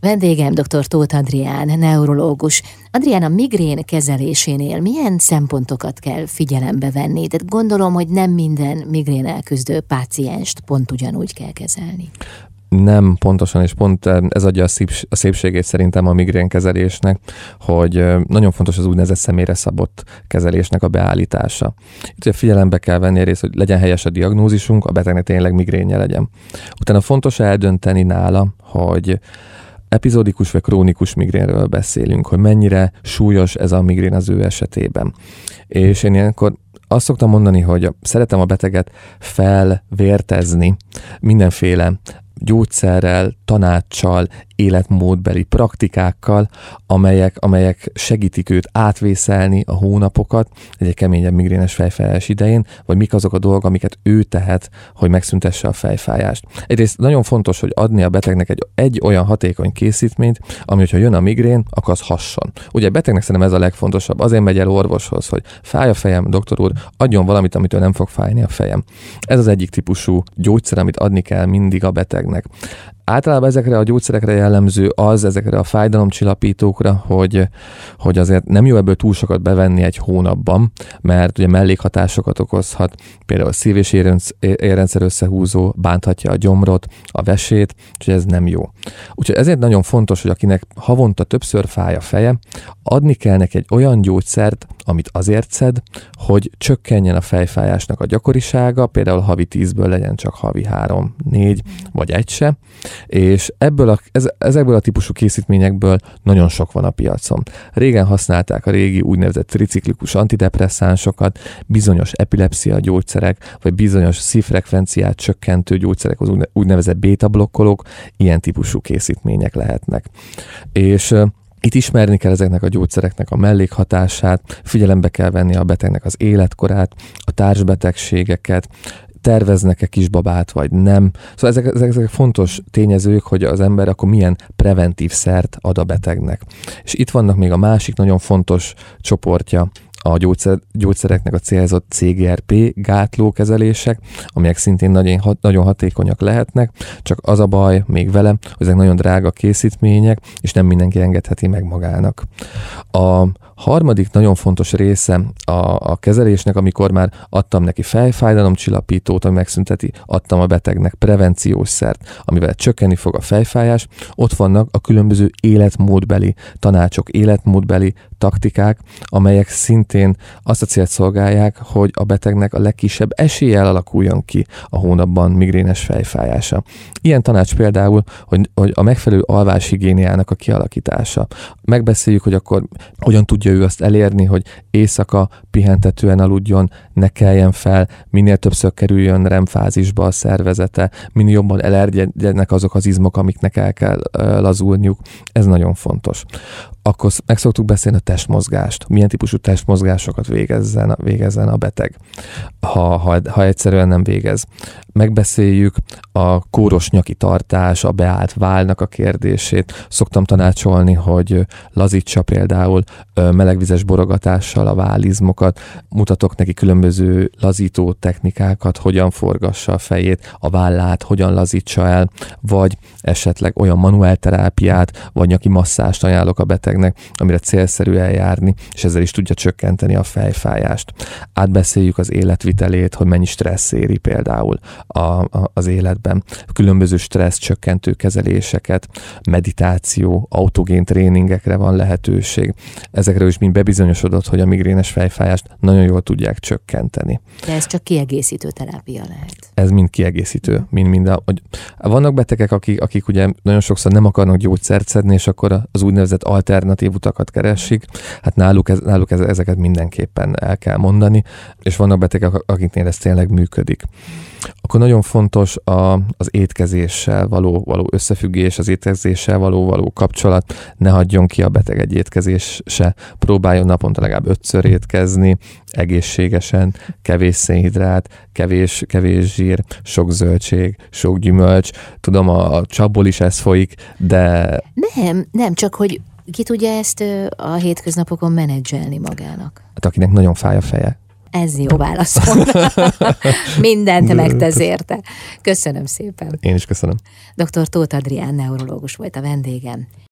Vendégem dr. Tóth Adrián, neurológus. Adrián, a migrén kezelésénél milyen szempontokat kell figyelembe venni? Tehát gondolom, hogy nem minden migrén elküzdő pácienst pont ugyanúgy kell kezelni nem pontosan, és pont ez adja a szépségét szerintem a migrén kezelésnek, hogy nagyon fontos az úgynevezett személyre szabott kezelésnek a beállítása. Itt ugye figyelembe kell venni részt, hogy legyen helyes a diagnózisunk, a betegnek tényleg migrénye legyen. Utána fontos eldönteni nála, hogy epizódikus vagy krónikus migrénről beszélünk, hogy mennyire súlyos ez a migrén az ő esetében. És én ilyenkor azt szoktam mondani, hogy szeretem a beteget felvértezni mindenféle gyógyszerrel, tanácssal, életmódbeli praktikákkal, amelyek, amelyek segítik őt átvészelni a hónapokat egy keményebb migrénes fejfájás idején, vagy mik azok a dolgok, amiket ő tehet, hogy megszüntesse a fejfájást. Egyrészt nagyon fontos, hogy adni a betegnek egy, egy olyan hatékony készítményt, ami, hogyha jön a migrén, akkor az hasson. Ugye a betegnek szerintem ez a legfontosabb. Azért megy el orvoshoz, hogy fáj a fejem, doktor úr, adjon valamit, amitől nem fog fájni a fejem. Ez az egyik típusú gyógyszer, amit adni kell mindig a betegnek. Általában ezekre a gyógyszerekre jellemző az, ezekre a fájdalomcsillapítókra, hogy, hogy azért nem jó ebből túl sokat bevenni egy hónapban, mert ugye mellékhatásokat okozhat, például a szív- és érrendszer összehúzó bánthatja a gyomrot, a vesét, úgyhogy ez nem jó. Úgyhogy ezért nagyon fontos, hogy akinek havonta többször fáj a feje, adni kell neki egy olyan gyógyszert, amit azért szed, hogy csökkenjen a fejfájásnak a gyakorisága, például havi 10-ből legyen csak havi 3, 4 vagy egy se, és ebből a, ez, ezekből a típusú készítményekből nagyon sok van a piacon. Régen használták a régi úgynevezett triciklikus antidepresszánsokat, bizonyos epilepszia gyógyszerek, vagy bizonyos szívfrekvenciát csökkentő gyógyszerek, az úgynevezett beta-blokkolók, ilyen típusú készítmények lehetnek. És itt ismerni kell ezeknek a gyógyszereknek a mellékhatását, figyelembe kell venni a betegnek az életkorát, a társbetegségeket, terveznek-e kisbabát, vagy nem. Szóval ezek, ezek, ezek fontos tényezők, hogy az ember akkor milyen preventív szert ad a betegnek. És itt vannak még a másik nagyon fontos csoportja a gyógyszer, gyógyszereknek a célzott CGRP gátlókezelések, amelyek szintén nagyon, nagyon hatékonyak lehetnek, csak az a baj még vele, hogy ezek nagyon drága készítmények, és nem mindenki engedheti meg magának. A harmadik nagyon fontos része a, a kezelésnek, amikor már adtam neki fejfájdalomcsillapítót, ami megszünteti, adtam a betegnek prevenciós szert, amivel csökkenni fog a fejfájás, ott vannak a különböző életmódbeli tanácsok, életmódbeli taktikák, amelyek szintén azt a célt szolgálják, hogy a betegnek a legkisebb eséllyel alakuljon ki a hónapban migrénes fejfájása. Ilyen tanács például, hogy, hogy a megfelelő alváshigiéniának a kialakítása. Megbeszéljük, hogy akkor hogyan tudja ő azt elérni, hogy éjszaka pihentetően aludjon, ne keljen fel, minél többször kerüljön remfázisba a szervezete, minél jobban elerjedjenek azok az izmok, amiknek el kell lazulniuk. Ez nagyon fontos akkor meg szoktuk beszélni a testmozgást, milyen típusú testmozgásokat végezzen, végezzen a beteg, ha, ha, ha egyszerűen nem végez. Megbeszéljük a kóros nyaki tartás, a beállt válnak a kérdését. Szoktam tanácsolni, hogy lazítsa például melegvizes borogatással a válizmokat, mutatok neki különböző lazító technikákat, hogyan forgassa a fejét, a vállát, hogyan lazítsa el, vagy esetleg olyan manuál terápiát, vagy nyaki masszást ajánlok a beteg betegnek, amire célszerű eljárni, és ezzel is tudja csökkenteni a fejfájást. Átbeszéljük az életvitelét, hogy mennyi stressz éri például a, a, az életben. Különböző stressz csökkentő kezeléseket, meditáció, autogén tréningekre van lehetőség. Ezekről is mind bebizonyosodott, hogy a migrénes fejfájást nagyon jól tudják csökkenteni. De ez csak kiegészítő terápia lehet. Ez mind kiegészítő, mind, mind a, hogy vannak betegek, akik, akik ugye nagyon sokszor nem akarnak gyógyszert szedni, és akkor az úgynevezett alter alternatív utakat keresik, hát náluk, ez, náluk ez, ezeket mindenképpen el kell mondani, és vannak betegek, akiknél ez tényleg működik. Akkor nagyon fontos a, az étkezéssel való, való összefüggés, az étkezéssel való való kapcsolat, ne hagyjon ki a beteg egy étkezés se, próbáljon naponta legalább ötször étkezni, egészségesen, kevés szénhidrát, kevés, kevés zsír, sok zöldség, sok gyümölcs. Tudom, a, a csapból is ez folyik, de... Nem, nem, csak hogy ki tudja ezt a hétköznapokon menedzselni magának? Hát akinek nagyon fáj a feje, Ez jó válaszom. Mindent megtesz érte. Köszönöm szépen. Én is köszönöm. Dr. Tóth Adrián neurológus volt a vendégem.